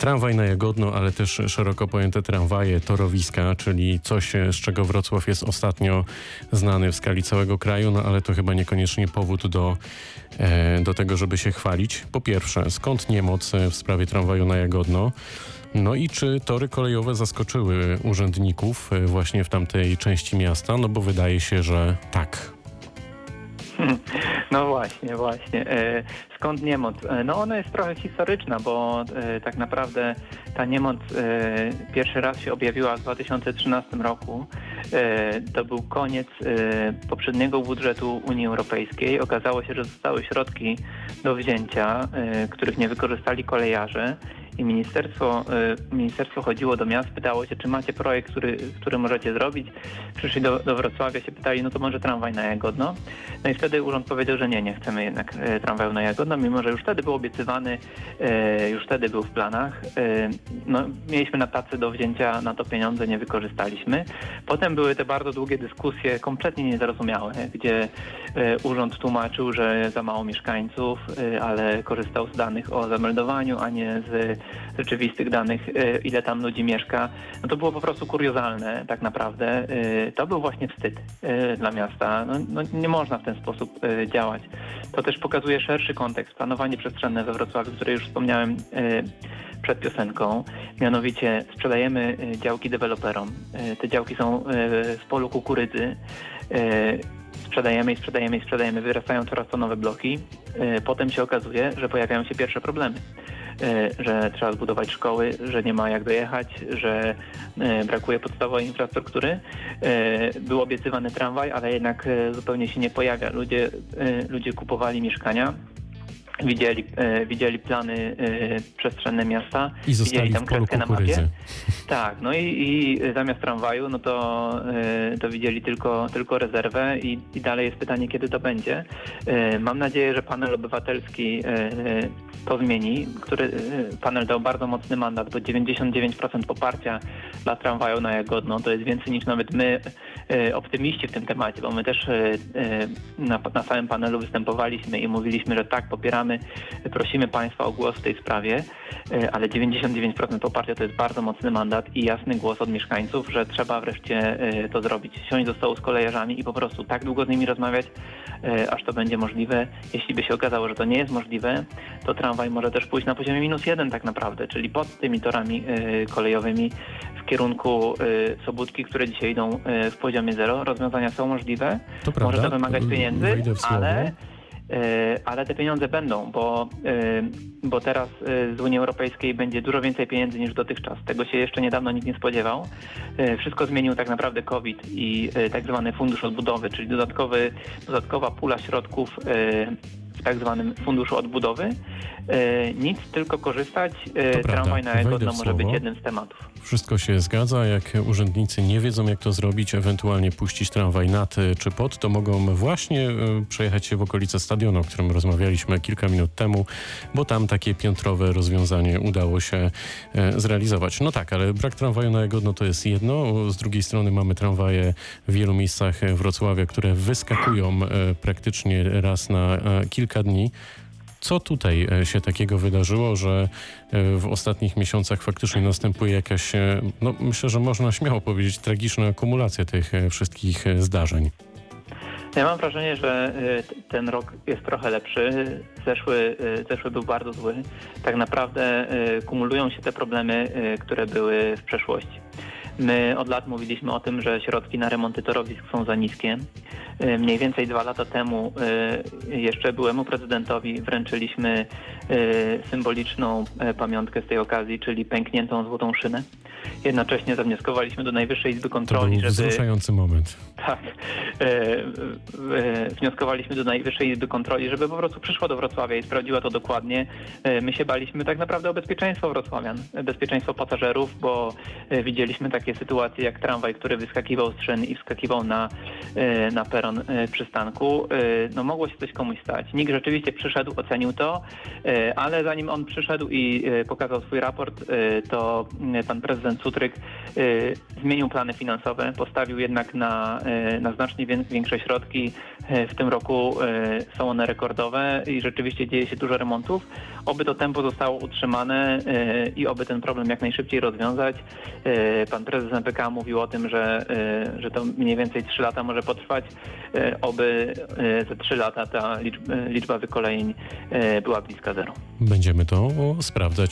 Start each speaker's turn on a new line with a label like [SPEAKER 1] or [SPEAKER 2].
[SPEAKER 1] Tramwaj na Jagodno, ale też szeroko pojęte tramwaje, torowiska, czyli coś, z czego Wrocław jest ostatnio znany w skali całego kraju, no ale to chyba niekoniecznie powód do, e, do tego, żeby się chwalić. Po pierwsze, skąd niemoc w sprawie tramwaju na Jagodno? No i czy tory kolejowe zaskoczyły urzędników e, właśnie w tamtej części miasta? No bo wydaje się, że tak.
[SPEAKER 2] No właśnie, właśnie. E, skąd niemoc? E, no ona jest trochę historyczna, bo tak naprawdę ta niemoc pierwszy raz się objawiła w 2013 roku. To był koniec poprzedniego budżetu Unii Europejskiej. Okazało się, że zostały środki do wzięcia, których nie wykorzystali kolejarze i ministerstwo, y, ministerstwo chodziło do miast, pytało się, czy macie projekt, który, który możecie zrobić. Przyszli do, do Wrocławia, się pytali, no to może tramwaj na Jagodno. No i wtedy urząd powiedział, że nie, nie chcemy jednak y, tramwaju na Jagodno, mimo że już wtedy był obiecywany, y, już wtedy był w planach. No, mieliśmy na tacy do wzięcia na to pieniądze, nie wykorzystaliśmy. Potem były te bardzo długie dyskusje, kompletnie niezrozumiałe, gdzie urząd tłumaczył, że za mało mieszkańców, ale korzystał z danych o zameldowaniu, a nie z rzeczywistych danych, e, ile tam ludzi mieszka, no to było po prostu kuriozalne tak naprawdę. E, to był właśnie wstyd e, dla miasta. No, no nie można w ten sposób działać. To też pokazuje szerszy kontekst. Planowanie przestrzenne we Wrocławiu, które już wspomniałem przed piosenką. Mianowicie sprzedajemy działki deweloperom. Te działki są w polu kukurydzy sprzedajemy i sprzedajemy i sprzedajemy, wyrastają coraz to nowe bloki. Potem się okazuje, że pojawiają się pierwsze problemy. E, że trzeba zbudować szkoły, że nie ma jak dojechać, że e, brakuje podstawowej infrastruktury. E, był obiecywany tramwaj, ale jednak zupełnie się nie pojawia. Ludzie, ludzie kupowali mieszkania widzieli, e, widzieli plany e, przestrzenne miasta,
[SPEAKER 1] I widzieli tam kreskę na mapie.
[SPEAKER 2] Tak, no i, i, zamiast tramwaju, no to, e, to widzieli tylko, tylko rezerwę i, i dalej jest pytanie, kiedy to będzie. E, mam nadzieję, że panel obywatelski e, to zmieni, który e, panel dał bardzo mocny mandat, bo 99% poparcia dla tramwaju na Jagodno to jest więcej niż nawet my optymiści w tym temacie, bo my też na, na samym panelu występowaliśmy i mówiliśmy, że tak, popieramy prosimy Państwa o głos w tej sprawie, e, ale 99% poparcia to jest bardzo mocny mandat i jasny głos od mieszkańców, że trzeba wreszcie e, to zrobić. Siąść do stołu z kolejarzami i po prostu tak długo z nimi rozmawiać, e, aż to będzie możliwe. Jeśli by się okazało, że to nie jest możliwe, to tramwaj może też pójść na poziomie minus jeden tak naprawdę, czyli pod tymi torami kolejowymi w kierunku Sobótki, które dzisiaj idą w poziomie zero. Rozwiązania są możliwe. To może to wymagać pieniędzy, ale ale te pieniądze będą, bo, e, bo teraz e, z Unii Europejskiej będzie dużo więcej pieniędzy niż dotychczas. Tego się jeszcze niedawno nikt nie spodziewał. Wszystko zmienił tak naprawdę COVID i tak zwany fundusz odbudowy, czyli dodatkowy, dodatkowa pula środków w tak zwanym funduszu odbudowy. E, nic, tylko korzystać. E, tramwaj na Egodno może być jednym z tematów.
[SPEAKER 1] Wszystko się zgadza. Jak urzędnicy nie wiedzą, jak to zrobić, ewentualnie puścić tramwaj nad e, czy pod, to mogą właśnie przejechać się w okolice stadionu, o którym rozmawialiśmy kilka minut temu, bo tam takie piętrowe rozwiązanie udało się zrealizować. No tak, ale brak tramwaju na Egodno to jest jedno. Z drugiej strony mamy tramwaje w wielu miejscach Wrocławia, które wyskakują praktycznie raz na kilka kilka dni. Co tutaj e, się takiego wydarzyło, że e, w ostatnich miesiącach faktycznie następuje jakaś, e, no myślę, że można śmiało powiedzieć, tragiczna akumulacja tych wszystkich zdarzeń?
[SPEAKER 2] Ja mam wrażenie, że ten rok jest trochę lepszy. Zeszły, zeszły był bardzo zły. Tak naprawdę kumulują się te problemy, które były w przeszłości. My od lat mówiliśmy o tym, że środki na remonty torowisk są za niskie. E, mniej więcej dwa lata temu e, jeszcze byłemu prezydentowi wręczyliśmy e, symboliczną pamiątkę z tej okazji, czyli pękniętą złotą szynę. Jednocześnie zawnioskowaliśmy do Najwyższej Izby Kontroli,
[SPEAKER 1] to był żeby... wzruszający moment.
[SPEAKER 2] Tak. Wnioskowaliśmy do Najwyższej Izby Kontroli, żeby po prostu przyszła do Wrocławia i sprawdziła to dokładnie. My się baliśmy tak naprawdę o bezpieczeństwo wrocławian, bezpieczeństwo pasażerów, bo widzieliśmy takie sytuacje jak tramwaj, który wyskakiwał z szyn i wskakiwał na, na peron E, przystanku, e, no mogło się coś komuś stać. Nikt rzeczywiście przyszedł, ocenił to, e, ale zanim on przyszedł i pokazał swój raport, to pan prezydent Cutryk zmienił plany finansowe, postawił jednak na e, na znacznie wię- większe środki. E, W tym roku są one rekordowe i rzeczywiście dzieje się dużo remontów. Oby to tempo zostało utrzymane i oby ten problem jak najszybciej rozwiązać. Pan prezes MPK mówił o tym, że, że to mniej więcej 3 lata może potrwać. Oby za 3 lata ta liczba, liczba wykolejeń była bliska zero.
[SPEAKER 1] Będziemy to sprawdzać